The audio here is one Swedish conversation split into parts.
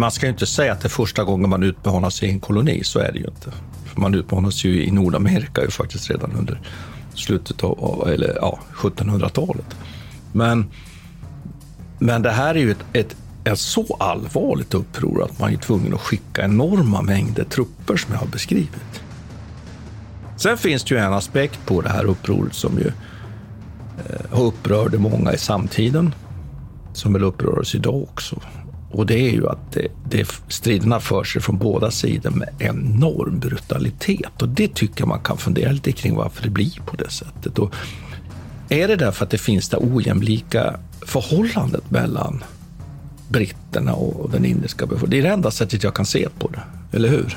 Man ska ju inte säga att det är första gången man utbehandlas i en koloni, så är det ju inte. För man utbehandlas ju i Nordamerika ju faktiskt redan under slutet av eller, ja, 1700-talet. Men, men det här är ju ett, ett, ett så allvarligt uppror att man är tvungen att skicka enorma mängder trupper som jag har beskrivit. Sen finns det ju en aspekt på det här upproret som ju eh, har upprörde många i samtiden, som väl upprör oss idag också. Och det är ju att det, det, striderna för sig från båda sidor med enorm brutalitet. Och det tycker jag man kan fundera lite kring varför det blir på det sättet. Och är det därför att det finns det ojämlika förhållandet mellan britterna och den indiska befolkningen? Det är det enda sättet jag kan se på det, eller hur?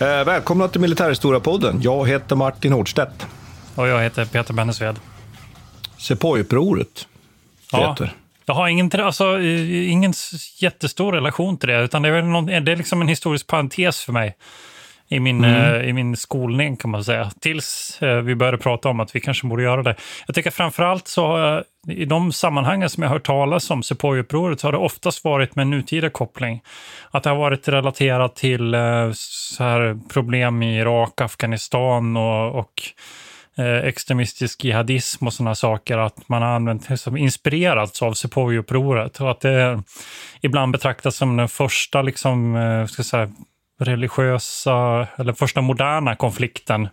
Eh, välkomna till Militärhistoria-podden. Jag heter Martin Hårdstedt. Och jag heter Peter Bennesved. Sepoy-upproret, ja, Jag har ingen, alltså, ingen jättestor relation till det, utan det är, någon, det är liksom en historisk parentes för mig i min, mm. uh, i min skolning kan man säga. Tills uh, vi började prata om att vi kanske borde göra det. Jag tycker framförallt så uh, i de sammanhangen som jag har hört talas om Sepoy-upproret så har det oftast varit med nutida koppling. Att det har varit relaterat till så här problem i Irak, Afghanistan och, och extremistisk jihadism och sådana saker, att man har använt som inspirerats av Sepoy-upproret och att det ibland betraktas som den första liksom, ska säga, religiösa, eller första moderna konflikten.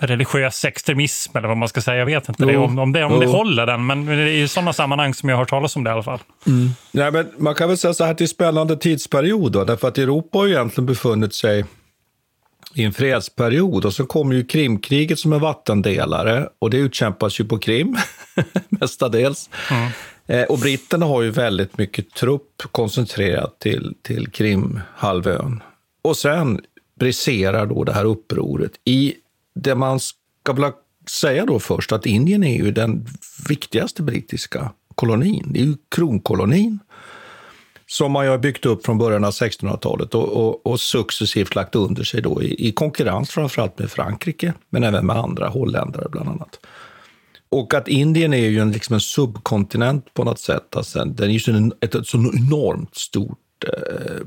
Religiös extremism eller vad man ska säga. Jag vet inte det, om, om, det, om det håller den, men det är i sådana sammanhang som jag har hört talas om det i alla fall. Mm. Nej, men man kan väl säga så här det är spännande tidsperiod, då, därför att Europa har ju egentligen befunnit sig i en fredsperiod och så kommer ju Krimkriget som en vattendelare och det utkämpas ju på Krim mestadels. Mm. Eh, och britterna har ju väldigt mycket trupp koncentrerat till, till Krimhalvön. Och sen briserar då det här upproret i det man ska väl säga då först att Indien är ju den viktigaste brittiska kolonin. Det är ju kronkolonin som man ju har byggt upp från början av 1600-talet och, och, och, successivt lagt under sig då i, i konkurrens framförallt med Frankrike, men även med andra holländare bland annat. Och att Indien är ju en, liksom en subkontinent på något sätt. Alltså, den är ju så, ett, ett så enormt stort eh,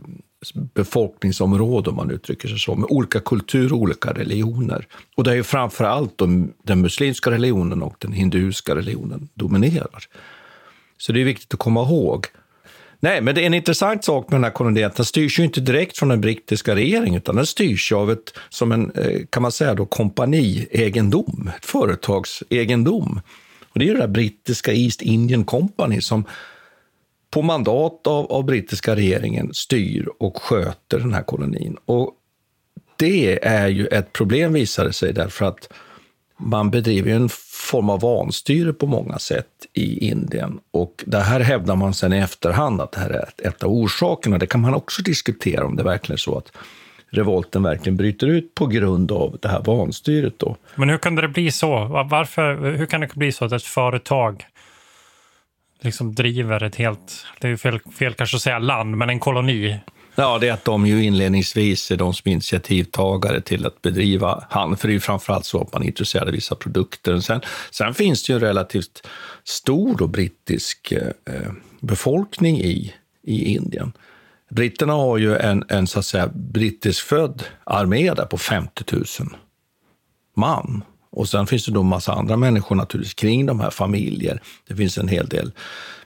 befolkningsområde, om man uttrycker sig så, med olika kulturer och olika religioner. Och där är ju framför allt de, den muslimska religionen och den hinduiska religionen dominerar. Så det är viktigt att komma ihåg. Nej, men det är en intressant sak med den här kolonin. Den styrs ju inte direkt från den brittiska regeringen, utan den styrs av ett, som en, eh, kan man säga då, kompaniegendom, ett företagsegendom. Och det är det där brittiska East Indian Company som på mandat av, av brittiska regeringen styr och sköter den här kolonin. Och det är ju ett problem, visar det sig, därför att man bedriver en form av vanstyre på många sätt i Indien. Och det här hävdar man sen i efterhand att det här är ett av orsakerna. Det kan man också diskutera om det verkligen är så att revolten verkligen bryter ut på grund av det här vanstyret. Då. Men hur kan det bli så? Varför, hur kan det bli så att ett företag liksom driver ett helt, det är fel, fel kanske att säga land, men en koloni Ja, det är att de ju inledningsvis är de som är initiativtagare till att bedriva handel, för det är ju framförallt så att man är intresserad av vissa produkter. Sen, sen finns det ju en relativt stor och brittisk eh, befolkning i, i Indien. Britterna har ju en, en så att säga brittiskfödd armé där på 50 000 man. Och sen finns det då en massa andra människor naturligtvis kring de här familjer. Det finns en hel del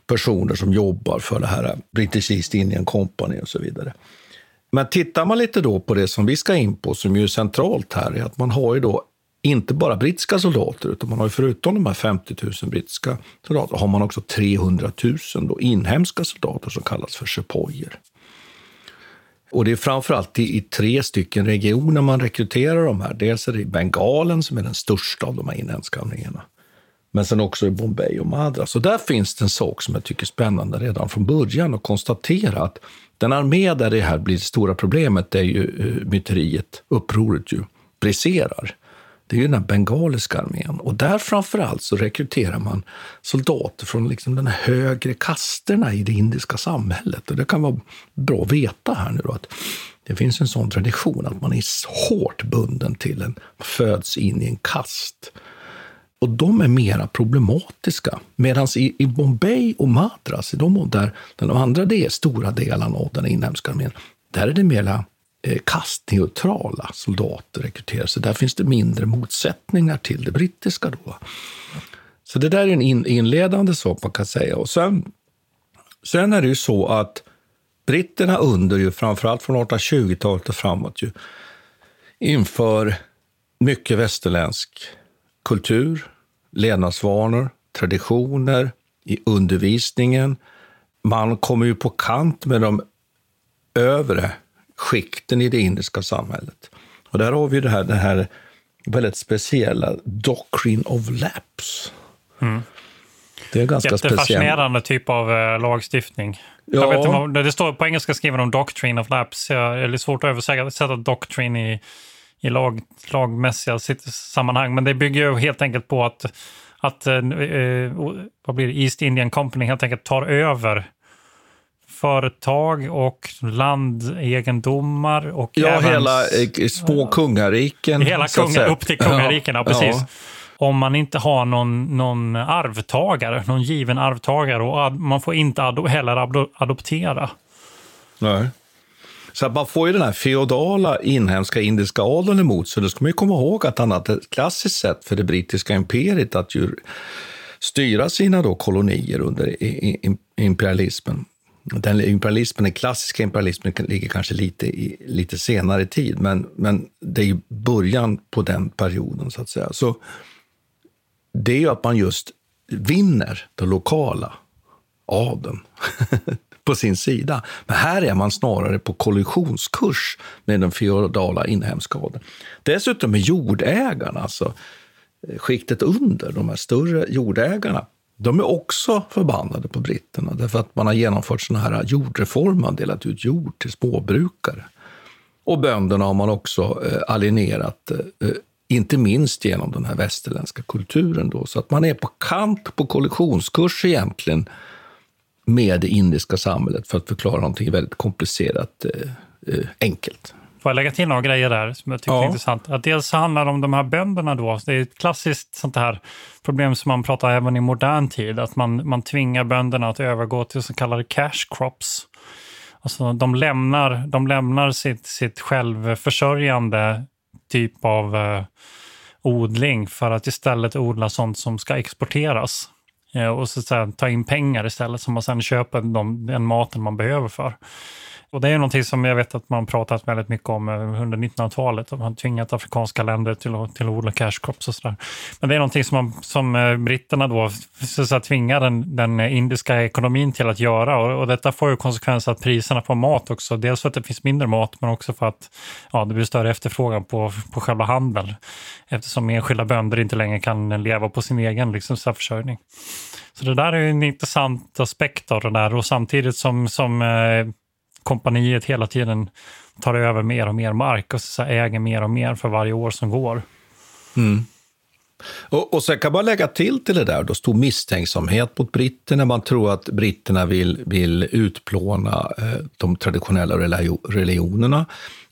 personer som jobbar för det här British East Indian Company och så vidare. Men tittar man lite då på det som vi ska in på, som ju är centralt här, är att man har ju då inte bara brittiska soldater, utan man har ju förutom de här 50 000 brittiska soldater, har man också 300 000 då inhemska soldater som kallas för sepoyer. Och det är framförallt i, i tre stycken regioner man rekryterar de här. Dels är det i Bengalen som är den största av de här inhemska arméerna. Men sen också i Bombay och Madras. Så där finns det en sak som jag tycker är spännande redan från början att konstatera att den armé där det här blir det stora problemet, det är ju eh, myteriet, upproret ju, briserar det är ju den här bengaliska armén. Och där framförallt så rekryterar man soldater från liksom den högre kasterna i det indiska samhället. Och det kan vara bra att veta här nu då att det finns en sån tradition att man är hårt bunden till en, föds in i en kast. Och de är mera problematiska. Medan i, i Bombay och Madras, i de, där de andra det är stora delarna av den inhemska armén, där är det mera Eh, kastneutrala soldater rekryteras. Så där finns det mindre motsättningar till det brittiska. Då. Så det där är en inledande sak man kan säga. Och sen, sen är det ju så att britterna under, ju, framförallt från 1820-talet och framåt, ju, inför mycket västerländsk kultur, levnadsvanor, traditioner i undervisningen. Man kommer ju på kant med de övre skikten i det indiska samhället. Och där har vi det här, det här väldigt speciella Doctrine of Lapse. Mm. Det är ganska Jättefascinerande typ av uh, lagstiftning. Ja. Jag vet det står på engelska skriver de Doctrine of Lapse. Det är svårt att översätta Doctrine i, i lag, lagmässiga sammanhang. Men det bygger ju helt enkelt på att, att uh, vad blir det? East Indian Company helt enkelt tar över företag och landegendomar. Och ja, även, hela eh, små kungariken. Hela kunga, upp till kungarikena, ja, precis. Ja. Om man inte har någon, någon arvtagare, någon given arvtagare och man får inte ad, heller adoptera. Nej. Så att man får ju den här feodala inhemska indiska adeln emot sig. Då ska man ju komma ihåg att annat ett klassiskt sätt för det brittiska imperiet att ju styra sina då kolonier under imperialismen den imperialismen, den klassiska imperialismen ligger kanske lite, i, lite senare tid, men, men det är ju början på den perioden. så att säga. Så det är ju att man just vinner den lokala adeln på sin sida. Men här är man snarare på kollisionskurs med den feodala inhemska adeln. Dessutom är jordägarna, alltså eh, skiktet under, de här större jordägarna, de är också förbannade på britterna därför att man har genomfört såna här jordreformer, man delat ut jord till småbrukare. Och bönderna har man också eh, alienerat, eh, eh, inte minst genom den här västerländska kulturen. Då. Så att man är på kant, på kollisionskurs egentligen, med det indiska samhället för att förklara någonting väldigt komplicerat eh, eh enkelt. Får jag lägga till några grejer där som jag tycker ja. är intressant? Att dels handlar det om de här bönderna då. Det är ett klassiskt sånt här problem som man pratar även i modern tid. Att man, man tvingar bönderna att övergå till så kallade cash crops. Alltså de lämnar, de lämnar sitt, sitt självförsörjande typ av eh, odling för att istället odla sånt som ska exporteras. Eh, och så, så här, ta in pengar istället som man sen köper de, den maten man behöver för. Och det är någonting som jag vet att man pratat väldigt mycket om eh, under 1900-talet. Man har tvingat afrikanska länder till att, till att odla cash crops och sådär. Men det är någonting som, man, som eh, britterna då så, så tvingar den, den, indiska ekonomin till att göra. Och, och detta får ju konsekvenser att priserna på mat också, dels för att det finns mindre mat, men också för att ja, det blir större efterfrågan på, på själva handeln. Eftersom enskilda bönder inte längre kan leva på sin egen liksom, försörjning. Så det där är en intressant aspekt av det där och samtidigt som, som eh, kompaniet hela tiden tar över mer och mer mark och så äger mer och mer för varje år som går. Mm. Och, och sen kan man lägga till till det där, då stor misstänksamhet mot britterna. Man tror att britterna vill, vill utplåna eh, de traditionella religionerna.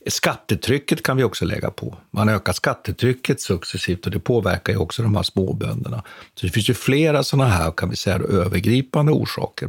Skattetrycket kan vi också lägga på. Man ökar skattetrycket successivt och det påverkar ju också de här småbönderna. Så det finns ju flera sådana här, kan vi säga, övergripande orsaker.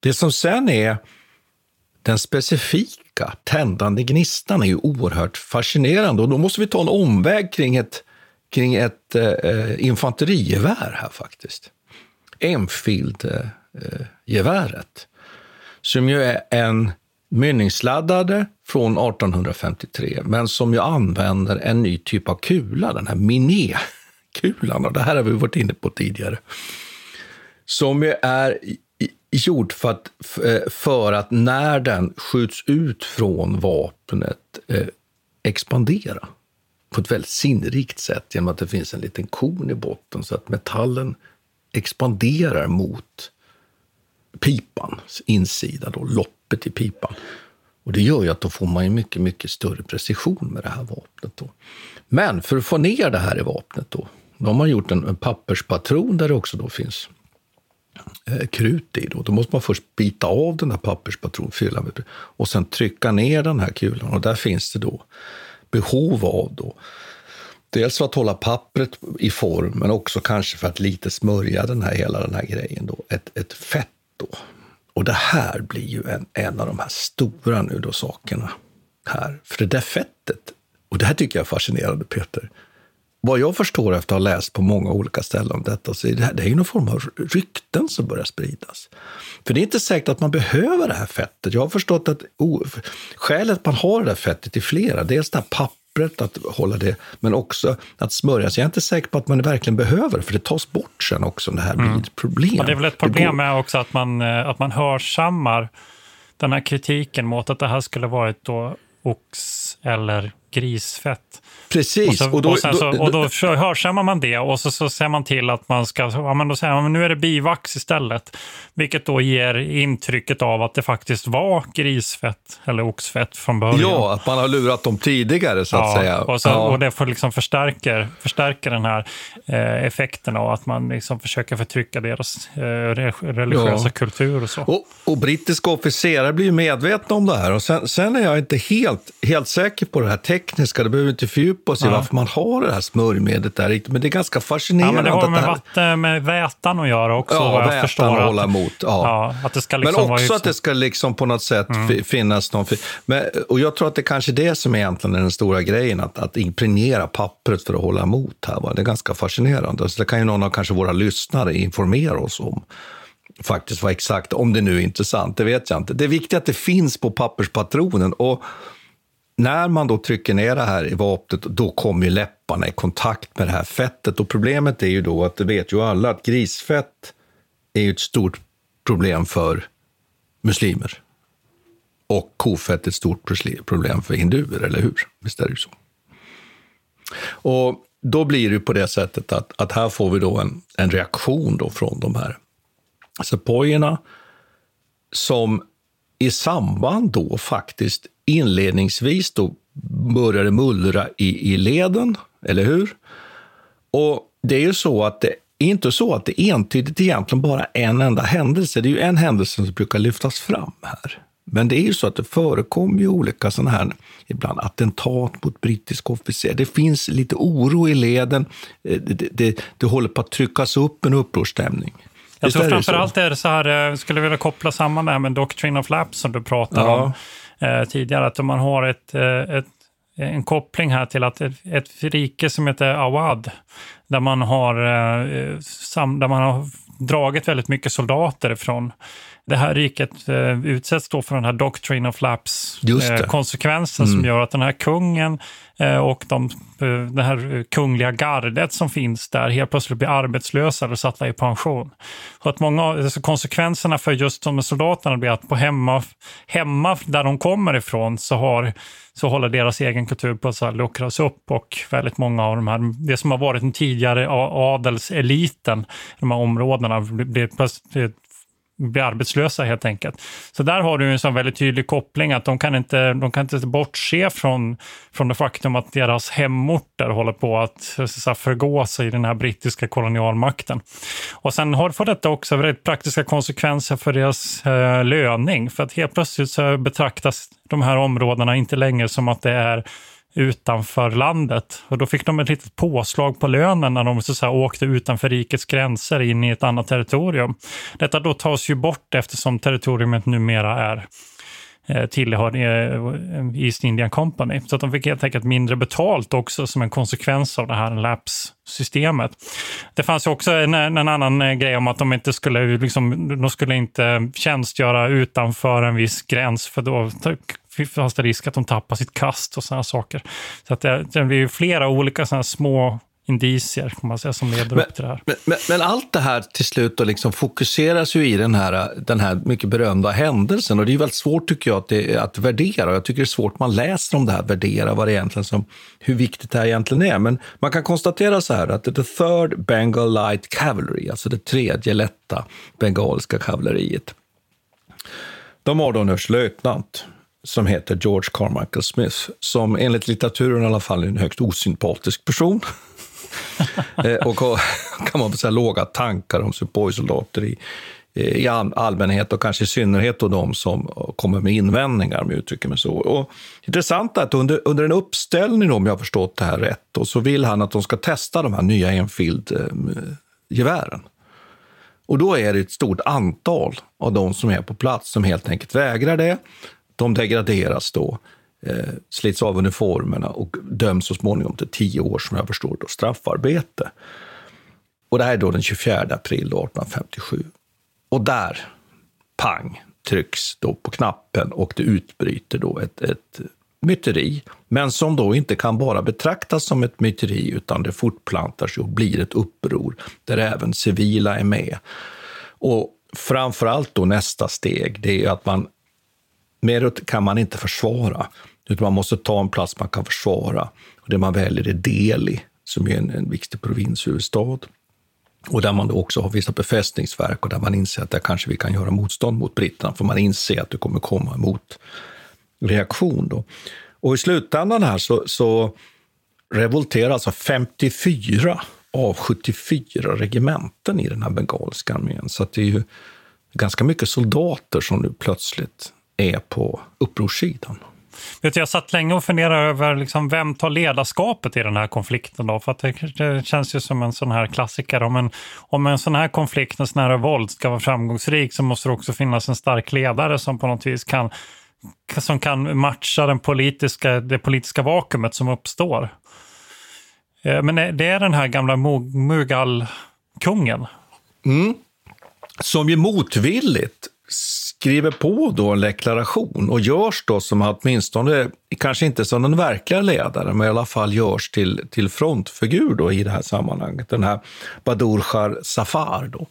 Det som sen är den specifika tändande gnistan är ju oerhört fascinerande. Och då måste vi ta en omväg kring ett, kring ett eh, eh infanterigevär här faktiskt. Enfield-geväret, eh, som ju är en mynningsladdade från 1853, men som ju använder en ny typ av kula, den här Vattenkulan, Och det här har vi varit inne på tidigare. Som ju är gjord för att, eh, för att när den skjuts ut från vapnet eh, expandera på ett väldigt sinnrikt sätt genom att det finns en liten kon i botten så att metallen expanderar mot pipans insida, då, loppet i pipan. Och det gör ju att då får man ju mycket, mycket större precision med det här vapnet. Då. Men för att få ner det här i vapnet då, de har man gjort en, en papperspatron där det också då finns eh, krut i. Då. då måste man först bita av den här papperspatronfyllan och sen trycka ner den här kulan. Och där finns det då behov av då Dels för att hålla pappret i form, men också kanske för att lite smörja den här, hela den här grejen. Då. Ett, ett fett då. Och det här blir ju en, en av de här stora nu då sakerna här. För det där fettet, och det här tycker jag är fascinerande Peter. Vad jag förstår efter att ha läst på många olika ställen om detta, så är det, här, det är ju någon form av rykten som börjar spridas. För det är inte säkert att man behöver det här fettet. Jag har förstått att oh, skälet att man har det här fettet är flera. Dels det här pappret att hålla det, men också att smörja. Så jag är inte säker på att man verkligen behöver för det tas bort sen också om det här blir mm. ett problem. Ja, det är väl ett problem med också att man, eh, att man hörsammar den här kritiken mot att det här skulle varit då ox eller grisfett. Precis. Och, så, och, då, och, så, och då hörsammar man det och så, så ser man till att man ska, ja men då säger man, nu är det bivax istället. Vilket då ger intrycket av att det faktiskt var grisfett eller oxfett från början. Ja, att man har lurat dem tidigare så att säga. Och, så, ja. och det får liksom förstärker, förstärker den här eh, effekten av att man liksom försöker förtrycka deras eh, religiösa ja. kultur och så. Och, och brittiska officerare blir medvetna om det här och sen, sen är jag inte helt, helt säker på det här tekniska, det behöver inte fördjupa oss i varför man har det här smörjmedlet där. Men det är ganska fascinerande. Ja, men det har med, här... vatten, med vätan att göra också, ja, vad jag förstår. Att, hålla emot. Ja. ja. att det ska liksom men också att det ska liksom på något sätt mm. finnas någon... Men, och jag tror att det kanske är det som egentligen är den stora grejen, att, att impregnera pappret för att hålla emot här. Va? Det är ganska fascinerande. Så det kan ju någon av kanske våra lyssnare informera oss om faktiskt vad exakt, om det nu är intressant, det vet jag inte. Det är viktigt att det finns på papperspatronen. Och när man då trycker ner det här i vapnet, då kommer ju läpparna i kontakt med det här fettet. Och problemet är ju då att, det vet ju alla, att grisfett är ju ett stort problem för muslimer. Och kofett är ett stort problem för hinduer, eller hur? Visst är det så? Och då blir det på det sättet att, att här får vi då en, en reaktion då från de här sepojerna som i samband då faktiskt inledningsvis då började mullra i, i leden, eller hur? Och det är ju så att det är inte så att det är entydigt egentligen bara en enda händelse. Det är ju en händelse som brukar lyftas fram här. Men det är ju så att det förekommer ju olika sådana här, ibland attentat mot brittiska officerare. Det finns lite oro i leden. Det, det, det, det håller på att tryckas upp en upprorsstämning. Jag tror framför allt är det så här, jag eh, skulle vilja koppla samman det här med Doctrine of Lapse som du pratade ja. om eh, tidigare, att om man har ett, eh, ett, en koppling här till att ett, ett rike som heter Awad, där man har, eh, sam, där man har dragit väldigt mycket soldater ifrån det här riket eh, utsätts då för den här Doctrine of Lapse-konsekvensen eh, mm. som gör att den här kungen Eh, och de, eh, det här eh, kungliga gardet som finns där helt plötsligt blir arbetslösa eller satta i pension. Så att många, alltså konsekvenserna för just de soldaterna blir att på hemma, hemma där de kommer ifrån så har så håller deras egen kultur på att luckras upp och väldigt många av de här, det som har varit den tidigare adelseliten, de här områdena, blir plötsligt blir arbetslösa helt enkelt. Så där har du en sån väldigt tydlig koppling att de kan inte, de kan inte bortse från, från det faktum att deras hemorter håller på att så att i den här brittiska kolonialmakten. Och sen har, får detta också väldigt praktiska konsekvenser för deras eh, löning, för att helt plötsligt så betraktas de här områdena inte längre som att det är utanför landet. Och då fick de ett litet påslag på lönen när de så att säga, åkte utanför rikets gränser in i ett annat territorium. Detta då tas ju bort eftersom territoriumet numera är eh, tillhör eh, East Indian Company. Så att de fick helt enkelt mindre betalt också som en konsekvens av det här LAPS-systemet. Det fanns också en, en, annan eh, grej om att de inte skulle, liksom, de skulle inte tjänstgöra utanför en viss gräns för då fanns det risk att de tappar sitt kast och sådana saker. Så att det, det blir flera olika sådana små indicier kan man säga, som leder men, upp till det här. Men, men, men, allt det här till slut då liksom fokuseras ju i den här, den här mycket berömda händelsen och det är väldigt svårt tycker jag att, det, att värdera. Jag tycker det är svårt man läser om det här, värdera vad det egentligen som, hur viktigt det här egentligen är. Men man kan konstatera så här att the third Bengal Light Cavalry, alltså det tredje lätta bengaliska kavalleriet, de har då en överstelöjtnant som heter George Carmichael Smith, som enligt litteraturen i alla fall är en högst osympatisk person. Eh, och har, kan man säga, låga tankar om Sepoy-soldater i, eh, i allmänhet och kanske i synnerhet då de som kommer med invändningar, om jag uttrycker mig så. Och intressant är att under, under en uppställning, om jag har förstått det här rätt, då, så vill han att de ska testa de här nya Enfield-gevären. Eh, och då är det ett stort antal av de som är på plats som helt enkelt vägrar det de degraderas då, eh, slits av uniformerna och döms så småningom till tio år, som jag förstår, då, straffarbete. Och det här är då den 24 april 1857. Och där, pang, trycks då på knappen och det utbryter då ett, ett myteri, men som då inte kan bara betraktas som ett myteri, utan det fortplantar sig och blir ett uppror där även civila är med. Och framför allt då nästa steg, det är att man Merut kan man inte försvara, utan man måste ta en plats man kan försvara. Och det man väljer är Delhi, som är en, en viktig provinshuvudstad. Och där man då också har vissa befästningsverk och där man inser att där kanske vi kan göra motstånd mot britterna, för man inser att det kommer komma emot reaktion. Då. Och i slutändan här så, så revolterar alltså 54 av 74 regementen i den här bengalska armén. Så det är ju ganska mycket soldater som nu plötsligt är på upprorssidan. Vet jag satt länge och funderade över liksom, vem tar ledarskapet i den här konflikten. Då? För det, det, känns ju som en sån här klassiker. Om en, om en sån här konflikt, en sån här våld ska vara framgångsrik så måste det också finnas en stark ledare som på något vis kan, som kan matcha den politiska, det politiska vakuumet som uppstår. Eh, men det är den här gamla Mughal-kungen. Mm. Som ju motvilligt skriver på då en deklaration och görs då som åtminstone, kanske inte som den verkliga ledaren, men i alla fall görs till, till frontfigur då i det här sammanhanget. Den här Badurshar Safar då.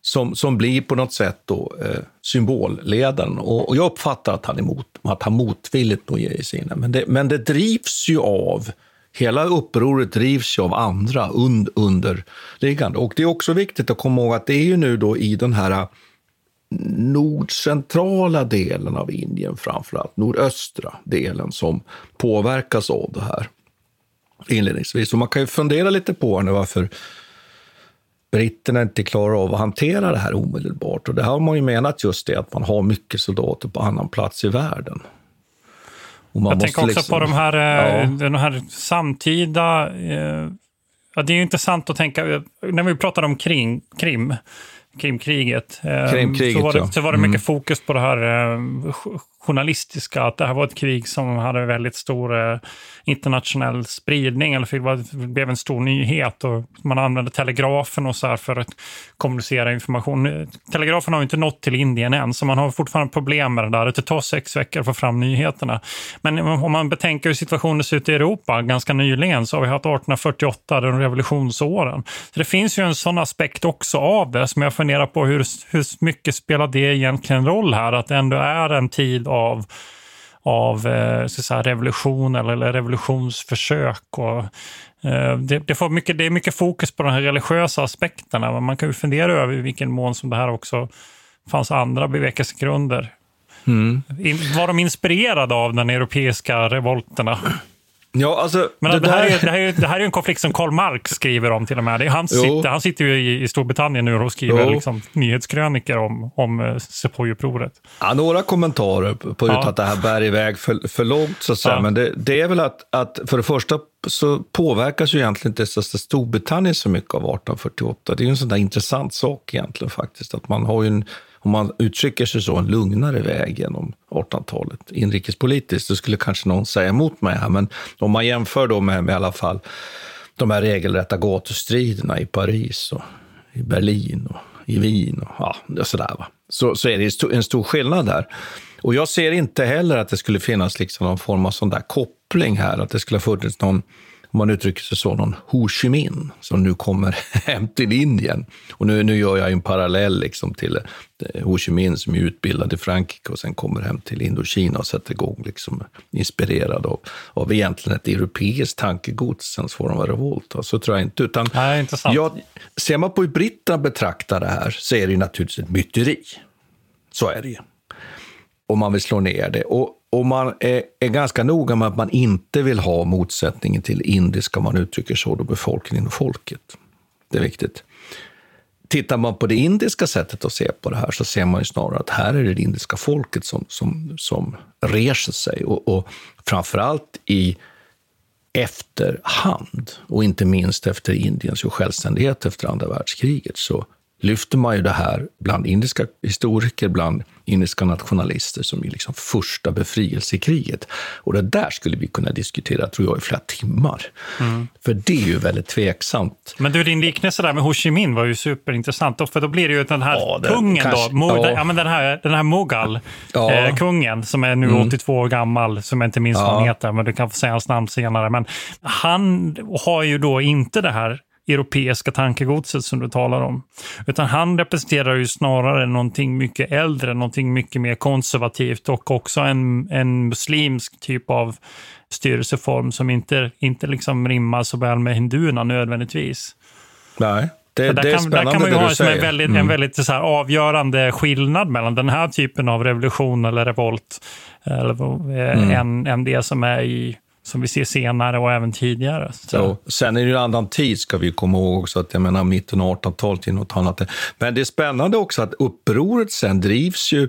Som, som blir på något sätt då, eh, symbolledaren. Och, och, jag uppfattar att han, är mot, att han motvilligt då ger sig in. Men det, men det drivs ju av hela upproret drivs ju av andra und, underliggande. Och det är också viktigt att komma ihåg att det är ju nu då i den här nordcentrala delen av Indien framförallt, nordöstra delen som påverkas av det här inledningsvis. Och man kan ju fundera lite på nu varför britterna inte klarar av att hantera det här omedelbart. Och det har man ju menat just det, att man har mycket soldater på annan plats i världen. Jag tänker också liksom, på de här, eh, ja. de här samtida... Eh, ja, det är ju intressant att tänka, när vi pratar om kring, Krim, Krimkriget, eh, Krimkriget så var det, ja. så var det mycket mm. fokus på det här journalistiska, att det här var ett krig som hade väldigt stor eh, internationell spridning, eller det blev en stor nyhet. Och man använde telegrafen och så här för att kommunicera information. Telegrafen har inte nått till Indien än, så man har fortfarande problem med det där. Det tar sex veckor att få fram nyheterna. Men om man betänker hur situationen ser ut i Europa, ganska nyligen så har vi haft 1848, de revolutionsåren. Så det finns ju en sån aspekt också av det, som jag funderar på hur, hur mycket spelar det egentligen roll här? Att det ändå är en tid av, av eh, så säga, revolution eller revolutionsförsök. Och, eh, det, det, får mycket, det är mycket fokus på de här religiösa aspekterna. Man kan ju fundera över i vilken mån som det här också fanns andra bevekelsegrunder. Mm. Var de inspirerade av den europeiska revolterna? Ja, alltså, Men det, det, här är, det, här är, det här är en konflikt som Karl Marx skriver om till och med. Han, sitter, han sitter ju i, i Storbritannien nu och skriver liksom, nyhetskrönikor om, om uh, Sepoy-upproret. Ja, några kommentarer på ja. att det här bär iväg för, för långt, så att säga. Ja. Men det, det, är väl att, att för det första så påverkas ju egentligen inte Storbritannien så mycket av 1848. Det är ju en sån där intressant sak egentligen faktiskt, att man har ju en om man uttrycker sig så, en lugnare väg genom 1800-talet inrikespolitiskt. Det skulle kanske någon säga emot mig här, men om man jämför då med, med i alla fall de här regelrätta gatustriderna i Paris och i Berlin och i Wien och ja, sådär, va? Så, så är det en stor skillnad där. Och jag ser inte heller att det skulle finnas liksom någon form av sån där koppling här, att det skulle ha funnits någon om man uttrycker sig så, någon Ho Chi Minh som nu kommer hem till Indien. Och nu, nu gör jag en parallell liksom till eh, Ho Chi Minh som är utbildad i Frankrike och sen kommer hem till Indokina och sätter igång, liksom, inspirerad av, av egentligen ett europeiskt tankegods, sen vara revolt. Så tror jag inte. Utan Nej, intressant. Jag, ser man på hur britterna betraktar det här så är det naturligtvis ett myteri. Så är det ju. Om man vill slå ner det. Och och man är, är, ganska noga med att man inte vill ha motsättningen till indiska, om man uttrycker så, då befolkningen och folket. Det är viktigt. Tittar man på det indiska sättet att se på det här så ser man ju snarare att här är det det indiska folket som, som, som reser sig. Och, och framförallt i efterhand, och inte minst efter Indiens självständighet efter andra världskriget, så lyfter man ju det här bland indiska historiker, bland indiska nationalister som är liksom första befrielsekriget. Och det där skulle vi kunna diskutera, tror jag, i flera timmar. Mm. För det är ju väldigt tveksamt. Men du, din liknelse där med Ho Chi Minh var ju superintressant. För då blir det ju den här ja, kungen kanske, då, Mo, ja. ja. men den här, den här Mughal, ja. eh, kungen som är nu mm. 82 år gammal, som jag inte minns vad han heter, men du kan få säga hans namn senare. Men han har ju då inte det här europeiska tankegodset som du talar om. Utan han representerar ju snarare någonting mycket äldre, någonting mycket mer konservativt och också en, en muslimsk typ av styrelseform som inte, inte liksom rimmar så väl med hinduerna nödvändigtvis. Nej. Det, det, är spännande där kan man ju ha som en väldigt, mm. en väldigt så här, avgörande skillnad mellan den här typen av revolution eller revolt eller, eh, mm. än, än det som är i som vi ser senare och även tidigare. Så. sen är det ju en annan tid, ska vi komma ihåg också, att jag menar mitten av 1800-talet är något annat. Men det är spännande också att upproret sen drivs ju,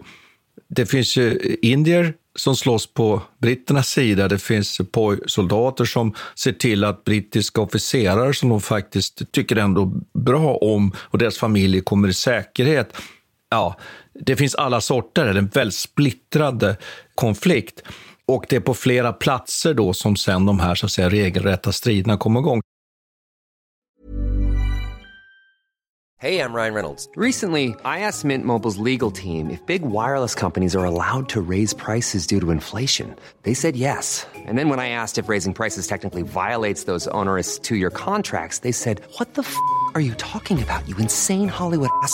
det finns ju indier som slåss på britternas sida. Det finns soldater som ser till att brittiska officerare som de faktiskt tycker ändå bra om och deras familjer kommer i säkerhet. Ja, det finns alla sorter. Det är en väldigt splittrad konflikt. Och det är på flera platser då som sen de här så att säga, regelrätta striderna kommer igång. Hej, jag Ryan Reynolds. Recently, I asked Mint Mobiles legal team if big wireless companies are allowed to raise prices due to inflation. They said yes. And then when I asked if raising prices technically violates those onerous two-year contracts, they said, what the f*** are you talking about, you insane Hollywood ass?"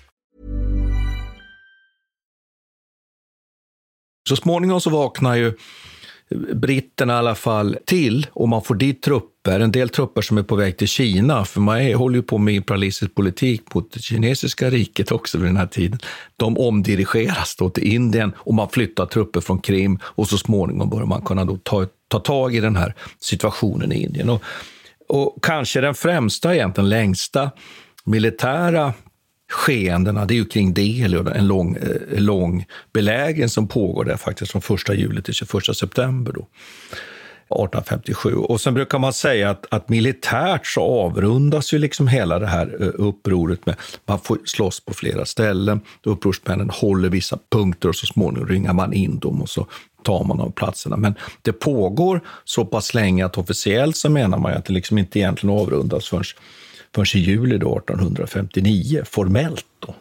Så småningom så vaknar ju britterna i alla fall till och man får dit trupper, en del trupper som är på väg till Kina, för man är, håller ju på med imperialistisk politik mot det kinesiska riket också vid den här tiden. De omdirigeras då till Indien och man flyttar trupper från Krim och så småningom börjar man kunna då ta, ta tag i den här situationen i Indien. Och, och kanske den främsta, egentligen längsta militära skeendena, det är ju kring Delhi och en lång, eh, lång belägring som pågår där faktiskt från 1 juli till 21 september. Då. 1857. Och sen brukar man säga att, att militärt så avrundas ju liksom hela det här eh, upproret med man får slåss på flera ställen. Upprorsmännen håller vissa punkter och så småningom ringar man in dem och så tar man av platserna. Men det pågår så pass länge att officiellt så menar man att det liksom inte egentligen avrundas förrän förrän i juli då, 1859, formellt. Då.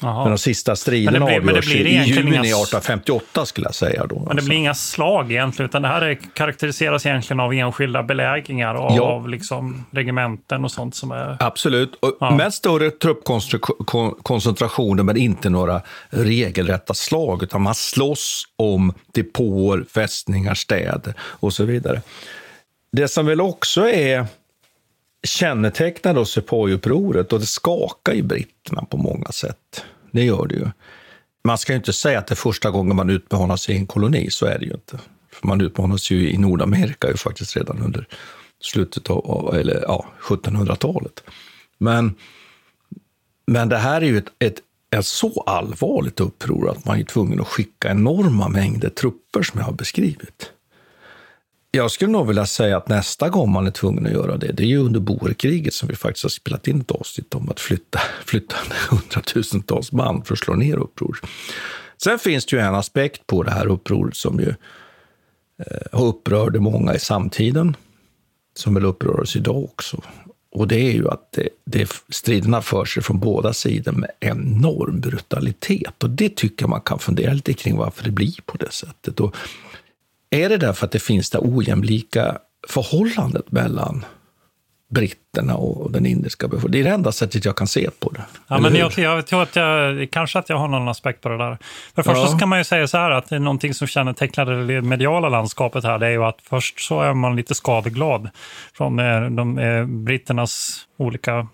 Aha. Men de sista striderna blir, avgörs i juni inga... 1858 skulle jag säga. Då, men det alltså. blir inga slag egentligen, utan det här är, karaktäriseras egentligen av enskilda belägringar och ja. av liksom regementen och sånt som är... Absolut, och ja. med större truppkoncentrationer men inte några regelrätta slag, utan man slåss om depåer, fästningar, städer och så vidare. Det som väl också är kännetecknar då Sepoy-upproret och det skakar ju britterna på många sätt. Det gör det ju. Man ska ju inte säga att det är första gången man utmanar sig i en koloni, så är det ju inte. För man utmanas ju i Nordamerika ju faktiskt redan under slutet av eller, ja, 1700-talet. Men, men det här är ju ett, ett, ett så allvarligt uppror att man är tvungen att skicka enorma mängder trupper som jag har beskrivit. Jag skulle nog vilja säga att nästa gång man är tvungen att göra det, det är ju under boerkriget som vi faktiskt har spelat in ett avsnitt om att flytta, flytta hundratusentals man för att slå ner uppror. Sen finns det ju en aspekt på det här upproret som ju eh, upprörde många i samtiden, som väl upprör oss idag också. Och det är ju att det, det, striderna för sig från båda sidor med enorm brutalitet. Och det tycker jag man kan fundera lite kring varför det blir på det sättet. Och är det därför att det finns det ojämlika förhållandet mellan britterna och den indiska befolkningen. Det är det enda sättet jag kan se på det. Ja, men jag, jag, tror att jag, kanske att jag har någon aspekt på det där. För först ja. så kan man ju säga så här att det är någonting som kännetecknar det mediala landskapet här, det är ju att först så är man lite skadeglad från eh, de, eh, britternas olika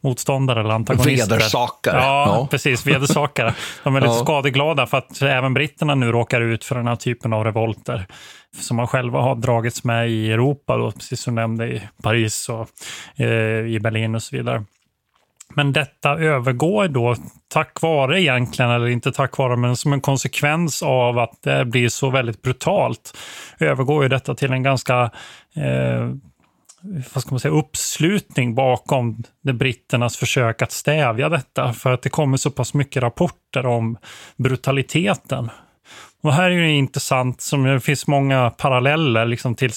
motståndare eller antagonister. Vedersakare. Ja, ja, precis. Vedersakare. De är lite ja. skadeglada för att även britterna nu råkar ut för den här typen av revolter som man själva har dragits med i Europa, då, precis som du nämnde i Paris och eh, i Berlin och så vidare. Men detta övergår då, tack vare egentligen, eller inte tack vare, men som en konsekvens av att det blir så väldigt brutalt, övergår ju detta till en ganska eh, vad ska man säga, uppslutning bakom det britternas försök att stävja detta. För att det kommer så pass mycket rapporter om brutaliteten. Och här är det intressant, som det finns många paralleller liksom till,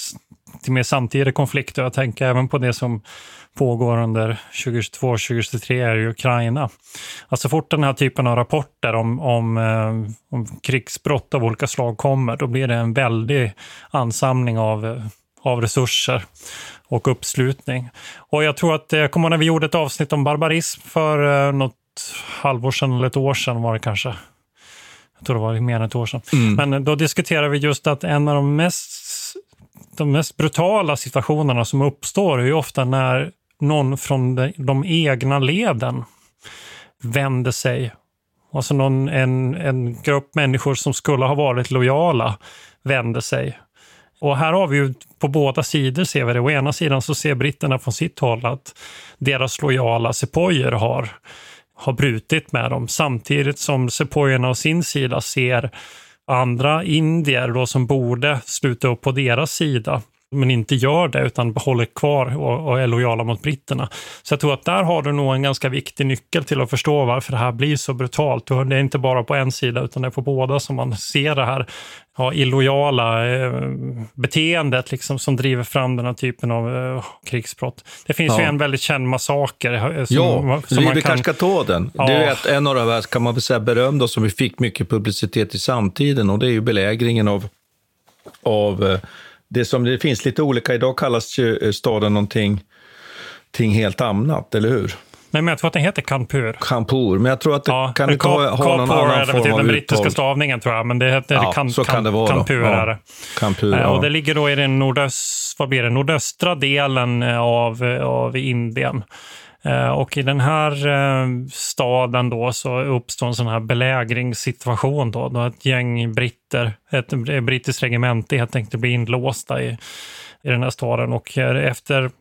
till mer samtida konflikter. Jag tänker även på det som pågår under 2022-2023 i Ukraina. Alltså fort den här typen av rapporter om, om, eh, om krigsbrott av olika slag kommer, då blir det en väldig ansamling av, eh, av resurser och uppslutning. Och jag tror att, jag kommer när vi gjorde ett avsnitt om barbarism för eh, något halvår sedan eller ett år sedan var det kanske. Jag tror det var mer än ett år sedan. Mm. Men eh, då diskuterade vi just att en av de mest, de mest brutala situationerna som uppstår är ju ofta när någon från de, de egna leden vänder sig Alltså någon, en, en grupp människor som skulle ha varit lojala vände sig. Och här har vi ju på båda sidor ser vi det. Å ena sidan så ser britterna från sitt håll att deras lojala sepojer har, har brutit med dem. Samtidigt som sepojerna å sin sida ser andra indier då som borde sluta upp på deras sida men inte gör det utan behåller kvar och, och, är lojala mot britterna. Så jag tror att där har du nog en ganska viktig nyckel till att förstå varför det här blir så brutalt. Det är inte bara på en sida utan det är på båda som man ser det här ja, illojala eh, beteendet liksom, som driver fram den här typen av eh, krigsbrott. Det finns ja. ju en väldigt känd massaker. Eh, som, ja, som vi, vi kanske ska ta den. Ja. Det är ett, en av de här, kan man väl säga, berömda som vi fick mycket publicitet i samtiden och det är ju belägringen av, av eh, det som det finns lite olika, idag kallas ju eh, staden någonting, någonting helt annat, eller hur? Nej, men jag tror att den heter Kanpur. Kanpur, men jag tror att det ja, kan inte ha, ha någon annan form av Den brittiska stavningen tror jag, men det heter ja, kan, så kan det vara Kanpur. Ja. Är. Kanpur ja. Och det ligger då i den nordöst, vad blir det, nordöstra delen av, av Indien. Eh, och i den här eh, staden då så uppstår en sån här belägringssituation då, då ett gäng britter, ett brittiskt regemente helt enkelt blir inlåsta i, i den här staden och eh, efter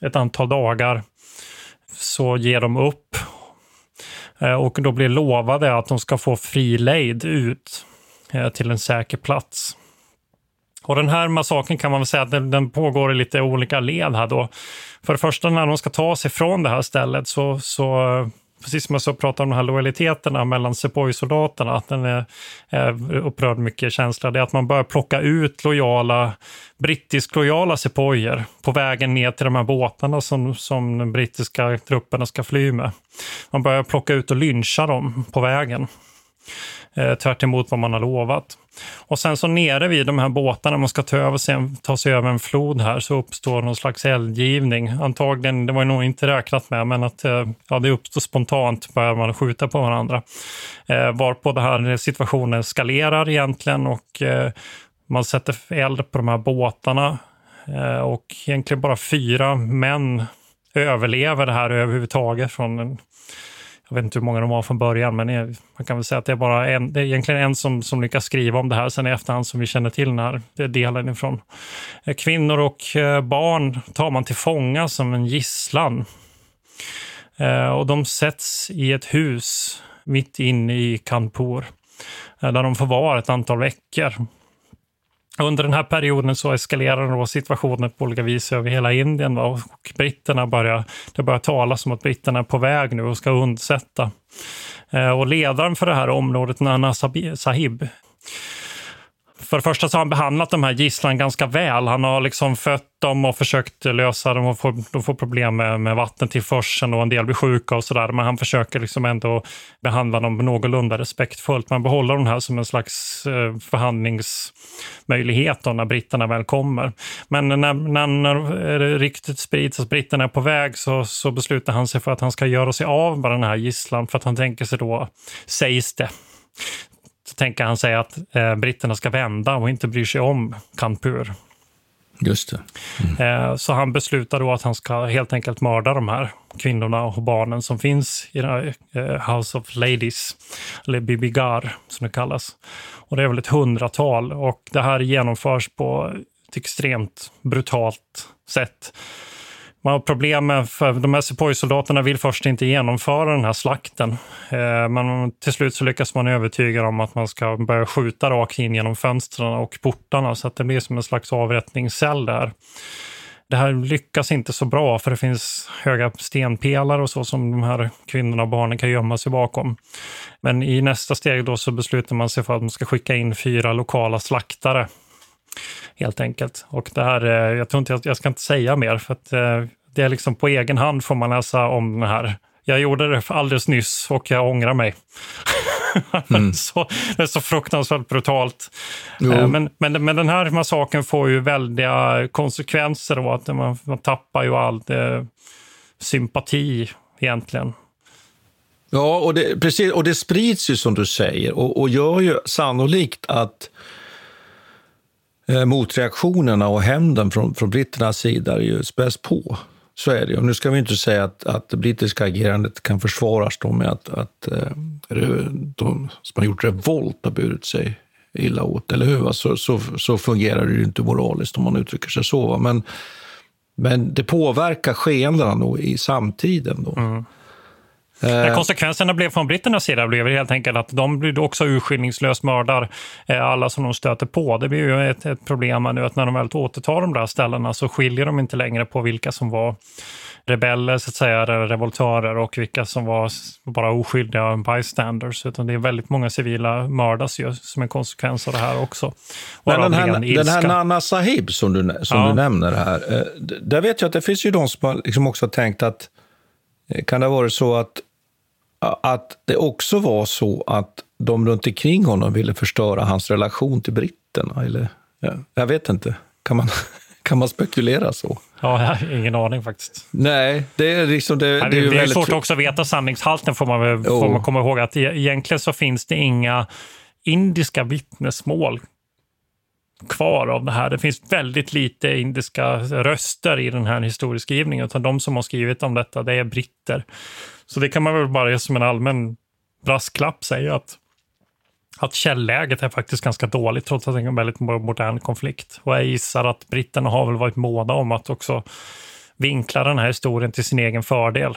ett antal dagar så ger de upp och då blir lovade att de ska få fri lejd ut till en säker plats. Och den här massakern kan man väl säga att den, den, pågår i lite olika led här då. För det första när de ska ta sig från det här stället så, så precis som jag så pratar om de här lojaliteterna mellan Sepoy-soldaterna, att den är, är upprörd mycket känsla, det är att man börjar plocka ut lojala, brittisk lojala sepoyer på vägen ner till de här båtarna som, som de brittiska trupperna ska fly med. Man börjar plocka ut och lyncha dem på vägen eh, tvärt vad man har lovat. Och sen så nere vid de här båtarna, man ska ta, över sig, ta sig över en flod här, så uppstår någon slags eldgivning. Antagligen, det var nog inte räknat med, men att eh, ja, det uppstår spontant, börjar man skjuta på varandra. Eh, varpå den här situationen eskalerar egentligen och eh, man sätter eld på de här båtarna. Eh, och egentligen bara fyra män överlever det här överhuvudtaget från en jag vet inte hur många de var från början, men man kan väl säga att det är bara en, det är egentligen en som, som lyckas skriva om det här sen i efterhand som vi känner till den här delen ifrån. Eh, kvinnor och eh, barn tar man till fånga som en gisslan. Eh, och de sätts i ett hus mitt inne i Kanpur, där de får vara ett antal veckor. Under den här perioden så eskalerar då situationen på olika vis över hela Indien. Va? Och britterna börjar, det börjar talas om att britterna är på väg nu och ska undsätta. Eh, och ledaren för det här området, Nana Sahib, för det första så har han behandlat de här gisslan ganska väl. Han har liksom fött dem och försökt lösa dem. Och får, de får problem med, med vattentillförseln och en del blir sjuka och sådär. Men han försöker liksom ändå behandla dem någorlunda respektfullt. Man behåller de här som en slags eh, förhandlingsmöjlighet då, när britterna väl kommer. Men när, när, när ryktet sprids att britterna är på väg så, så beslutar han sig för att han ska göra sig av med den här gisslan. För att han tänker sig då, sägs det, tänker han sig att eh, britterna ska vända och inte bryr sig om Kanpur. Just. Mm. Eh, så han beslutar då att han ska helt enkelt mörda de här kvinnorna och barnen som finns i här, eh, House of Ladies, eller Bibigar som det kallas. Och det är väl ett hundratal och det här genomförs på ett extremt brutalt sätt. Man har problem med, för de här Sepoy-soldaterna vill först inte genomföra den här slakten. Eh, men till slut så lyckas man övertyga dem att man ska börja skjuta rakt in genom fönstren och portarna så att det blir som en slags avrättningscell där. Det här lyckas inte så bra för det finns höga stenpelare och så som de här kvinnorna och barnen kan gömma sig bakom. Men i nästa steg då så beslutar man sig för att man ska skicka in fyra lokala slaktare helt enkelt. Och det här, eh, jag tror inte, jag ska inte säga mer för att eh, det är liksom på egen hand får man läsa om det här. Jag gjorde det alldeles nyss och jag ångrar mig. Mm. så, det är så fruktansvärt brutalt. Jo. Men, men, men den här massakern får ju väldiga konsekvenser och att man, man tappar ju all eh, sympati egentligen. Ja, och det, precis, och det sprids ju som du säger och, och gör ju sannolikt att eh, motreaktionerna och hämnden från, från britternas sida ju späs på. Så är det ju. Nu ska vi inte säga att, att det brittiska agerandet kan försvaras då med att, att eh, de som har gjort revolt har burit sig illa åt, eller hur? Så, så, så fungerar det ju inte moraliskt om man uttrycker sig så. Men, men det påverkar skeendena i samtiden. Då. Mm. Eh. Konsekvenserna blev från britternas sida blev helt enkelt att de blir också urskillningslöst mördar eh, alla som de stöter på. Det blir ju ett, ett problem nu att när de väl återtar de där ställena så skiljer de inte längre på vilka som var rebeller, så att säga, revoltörer och vilka som var bara oskyldiga bystanders. Utan det är väldigt många civila mördas ju som en konsekvens av det här också. Men den här, den här Nana Sahib som du, som ja. du nämner här, eh, där vet jag att det finns ju de som liksom också har tänkt att kan det ha varit så att att det också var så att de runt omkring honom ville förstöra hans relation till britterna? Eller, ja, jag vet inte. Kan man, kan man spekulera så? Ja, jag har ingen aning faktiskt. Nej, det är liksom... Det, Nej, det, är, det är svårt också att veta sanningshalten, får man, får man komma ihåg. att e- Egentligen så finns det inga indiska vittnesmål kvar av det här. Det finns väldigt lite indiska röster i den här historieskrivningen, utan de som har skrivit om detta, det är britter. Så det kan man väl bara som en allmän brasklapp säga att, att källäget är faktiskt ganska dåligt trots att det är en väldigt modern konflikt. Och jag gissar att britterna har väl varit måna om att också vinkla den här historien till sin egen fördel.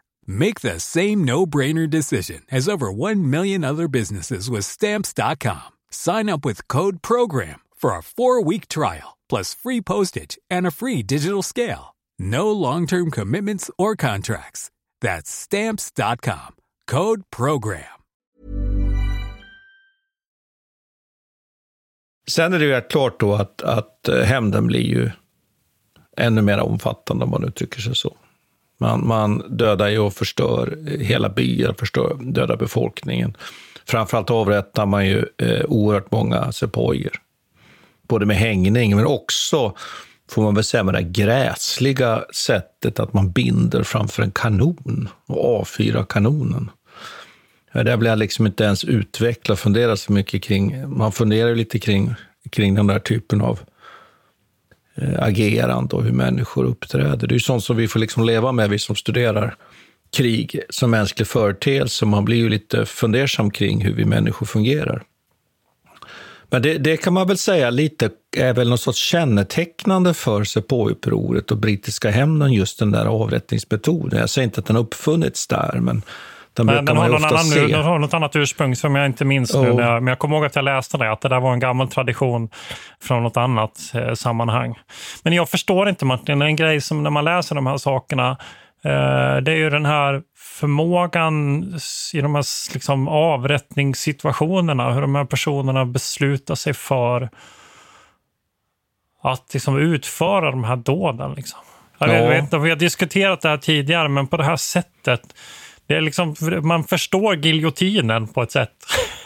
Make the same no-brainer decision as over 1 million other businesses with stamps.com. Sign up with code program for a 4-week trial plus free postage and a free digital scale. No long-term commitments or contracts. That's stamps.com. Code program. Sen är det ju rätt klart då att, att eh, hämnden blir ju ännu mer omfattande om man uttrycker sig så. Man, man dödar ju och förstör hela byar, förstör, dödar befolkningen. Framförallt avrättar man ju eh, oerhört många sepojer. Både med hängning, men också, får man väl säga, med det gräsliga sättet att man binder framför en kanon och avfyrar kanonen. Det blir jag liksom inte ens utveckla och fundera så mycket kring. Man funderar lite kring, kring den där typen av Eh, agerande och hur människor uppträder. Det är ju sånt som vi får liksom leva med, vi som studerar krig som mänsklig företeelse. Man blir ju lite fundersam kring hur vi människor fungerar. Men det, det, kan man väl säga lite är väl något sorts kännetecknande för Sepoy-upproret och brittiska hämnden, just den där avrättningsmetoden. Jag säger inte att den har uppfunnits där, men den men den har, någon annan, se. den har något annat ursprung som jag inte minns oh. nu. Men jag, kommer ihåg att jag läste det, att det där var en gammal tradition från något annat eh, sammanhang. Men jag förstår inte Martin, en grej som när man läser de här sakerna, eh, det är ju den här förmågan i de här liksom, avrättningssituationerna, hur de här personerna beslutar sig för att liksom, utföra de här dåden. Liksom. Jag vet, Ja. vet vi har diskuterat det här tidigare, men på det här sättet det är liksom, man förstår giljotinen på ett sätt.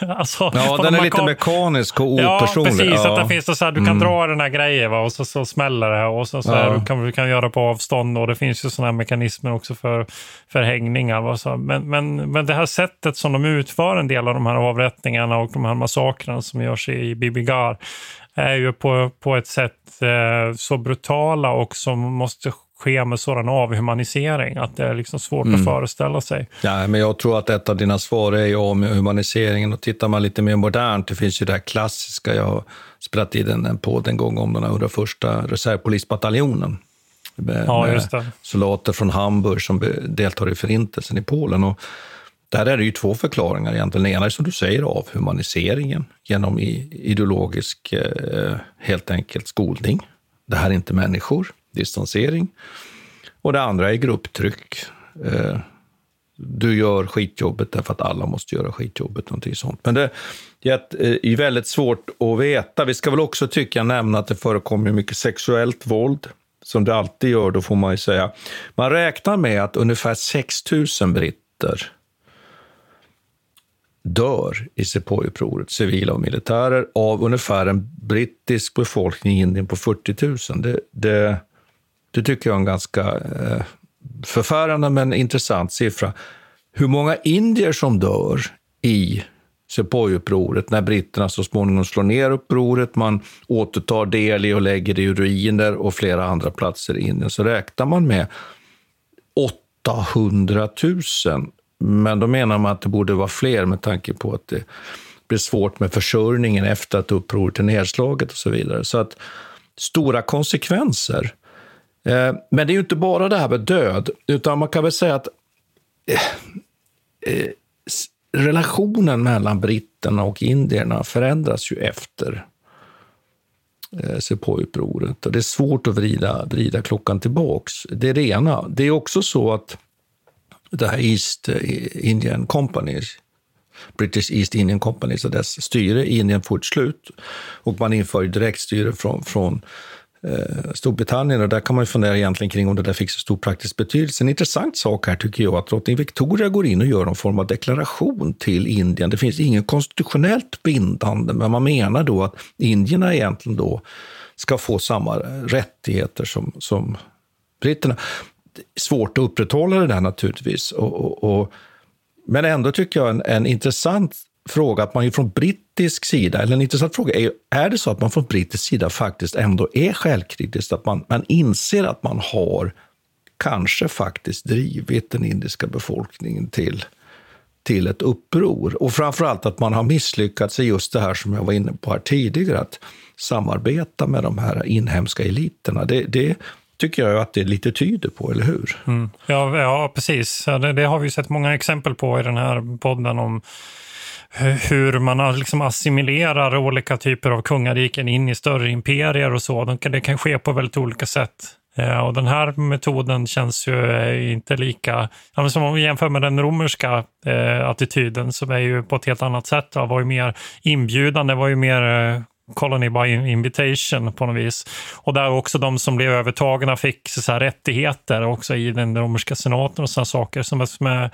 alltså, Ja, den de är lite kom- mekanisk och Ja, opersonlig. precis. Ja. Att det finns så här, du kan Mm. dra den här grejen va? och så, så smäller det och så, så här, Ja. du kan, du kan göra på avstånd och det finns ju sådana mekanismer också för, för hängningar. Va? Så, men, men, men det här sättet som de utför en del av de här avrättningarna och de här massakrerna som görs i Bibigar är ju på, på ett sätt eh, så brutala och som måste ske med sådan avhumanisering att det är liksom svårt Mm. att föreställa sig. Ja, men jag tror att ett av dina svar är ju om humaniseringen. Och tittar man lite mer modernt, det finns ju det här klassiska, jag har spelat in en, en podd en gång om den här 101 reservpolisbataljonen. Med, Ja, just det. soldater från Hamburg som deltar i förintelsen i Polen. Och där är det ju två förklaringar egentligen. Den ena är som du säger avhumaniseringen genom i, ideologisk, eh, helt enkelt, skolning. Det här är inte människor, distansering. Och det andra är grupptryck. Eh, du gör skitjobbet därför att alla måste göra skitjobbet. Någonting sånt. Men det är eh, väldigt svårt att veta. Vi ska väl också tycka nämna att det förekommer mycket sexuellt våld. Som det alltid gör, då får man ju säga. Man räknar med att ungefär 6 000 britter dör i Sepoy-upproret, civila och militärer, av ungefär en brittisk befolkning i Indien på 40 000. Det, det, det tycker jag är en ganska eh, förfärande men intressant siffra. Hur många indier som dör i Sepoy-upproret när britterna så småningom slår ner upproret, man återtar Delhi och lägger det i ruiner och flera andra platser i Indien, så räknar man med 800 000. Men då menar man att det borde vara fler med tanke på att det blir svårt med försörjningen efter att upproret är nedslaget och så vidare. Så att stora konsekvenser. Eh, men det är ju inte bara det här med död, utan man kan väl säga att eh, eh, relationen mellan britterna och indierna förändras ju efter Sepoy-upproret. Och det är svårt att vrida, vrida klockan tillbaks. Det är det ena. Det är också så att det här East Indian Company, British East Indian Company, så dess styre i Indien får ett slut. Och man inför direktstyre från, från eh, Storbritannien och där kan man ju fundera egentligen kring om det där fick så stor praktisk betydelse. En intressant sak här tycker jag att drottning Victoria går in och gör någon form av deklaration till Indien. Det finns ingen konstitutionellt bindande, men man menar då att indierna egentligen då ska få samma rättigheter som, som britterna. Svårt att upprätthålla det där naturligtvis. Och, och, och, men ändå tycker jag en, en intressant fråga att man ju från brittisk sida, eller en intressant fråga är ju, är det så att man från brittisk sida faktiskt ändå är självkritisk, att man, man inser att man har kanske faktiskt drivit den indiska befolkningen till, till ett uppror. Och framförallt att man har misslyckats i just det här som jag var inne på här tidigare, att samarbeta med de här inhemska eliterna. Det, det tycker jag att det lite tyder på, eller hur? Mm. Ja, ja, precis. Det, det har vi sett många exempel på i den här podden om hur man liksom assimilerar olika typer av kungariken in i större imperier och så. Det kan ske på väldigt olika sätt. Eh, och den här metoden känns ju eh, inte lika... Som om vi jämför med den romerska eh, attityden som är ju på ett helt annat sätt. Det var ju mer inbjudande, var ju mer colony by invitation på något vis. Och där också de som blev övertagna fick så här rättigheter också i den romerska senaten och sådana saker som är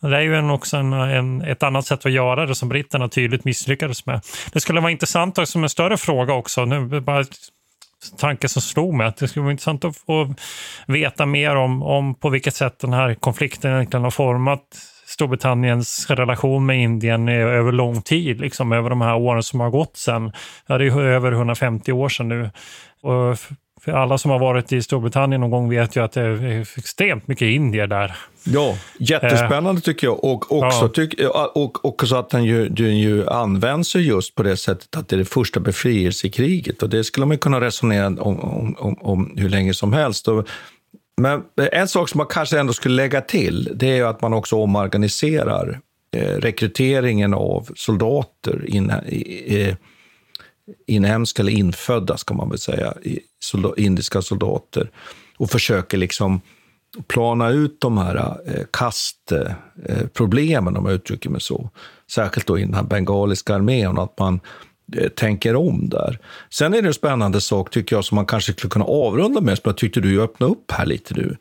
det är ju en, också en, en, ett annat sätt att göra det som britterna tydligt misslyckades med. Det skulle vara intressant och som en större fråga också, nu bara tanke som slog mig, att det skulle vara intressant att få veta mer om, om på vilket sätt den här konflikten egentligen har format Storbritanniens relation med Indien över lång tid, liksom över de här åren som har gått sen. Ja, det är ju över 150 år sedan nu. Och för alla som har varit i Storbritannien någon gång vet ju att det är extremt mycket indier där. Ja, jättespännande tycker jag. Och också, Ja. tyck, och också att den ju, den ju används ju just på det sättet att det är det första befrielsekriget. Och det skulle man kunna resonera om, om, om, om hur länge som helst. Och, men en sak som man kanske ändå skulle lägga till, det är att man också omorganiserar eh, rekryteringen av soldater in, i, eh, inhemska eller infödda, ska man väl säga, indiska soldater och försöker liksom plana ut de här eh, kastproblemen, eh, om jag uttrycker mig så. Särskilt då i den här bengaliska armén, att man eh, tänker om där. Sen är det en spännande sak, tycker jag, som man kanske skulle kunna avrunda med, som jag tyckte du öppnade upp här lite nu.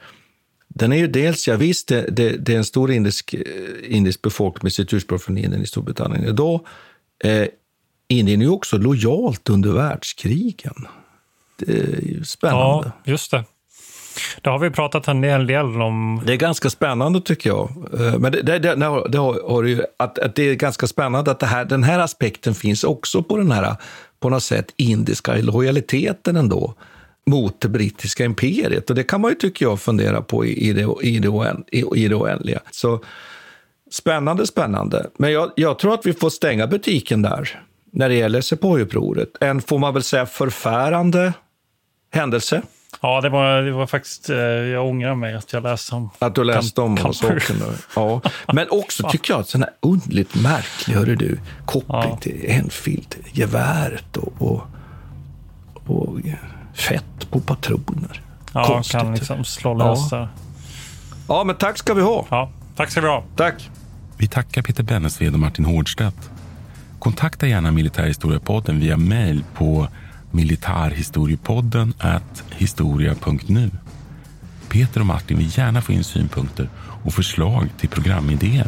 Den är ju dels, ja visst, det, det, det är en stor indisk, eh, indisk befolkning med sitt ursprung från Indien i Storbritannien idag. Eh, Indien är ju också lojalt under världskrigen. Det är ju spännande. Ja, just det. Det har vi pratat en del, om. Det är ganska spännande tycker jag. Eh, men det, det, det, det har, ju, att, att, det är ganska spännande att här, den här aspekten finns också på den här, på något sätt, indiska lojaliteten ändå mot det brittiska imperiet. Och det kan man ju, tycker jag, fundera på i, i, det, i, det, oänd, i, i det oändliga. Så spännande, spännande. Men jag, jag tror att vi får stänga butiken där när det gäller Sepoy-upproret. En, får man väl säga, förfärande händelse. Ja, det var, det var faktiskt... eh, Jag ångrar mig att jag läste om Att du läste om saken. Ja. Men också tycker jag att sån här underligt märklig, hörru du, koppling Ja. till Enfield, geväret och, och, och fett på patroner. Ja, Konstigt. kan liksom slå lös Ja. där. Ja, men tack ska vi ha. Ja, tack ska vi ha. Tack. Vi tackar Peter Bennesved och Martin Hårdstedt. Kontakta gärna Militärhistoriepodden via mejl på militarhistoriepodden historia.nu. Peter och Martin vill gärna få in synpunkter och förslag till programidéer.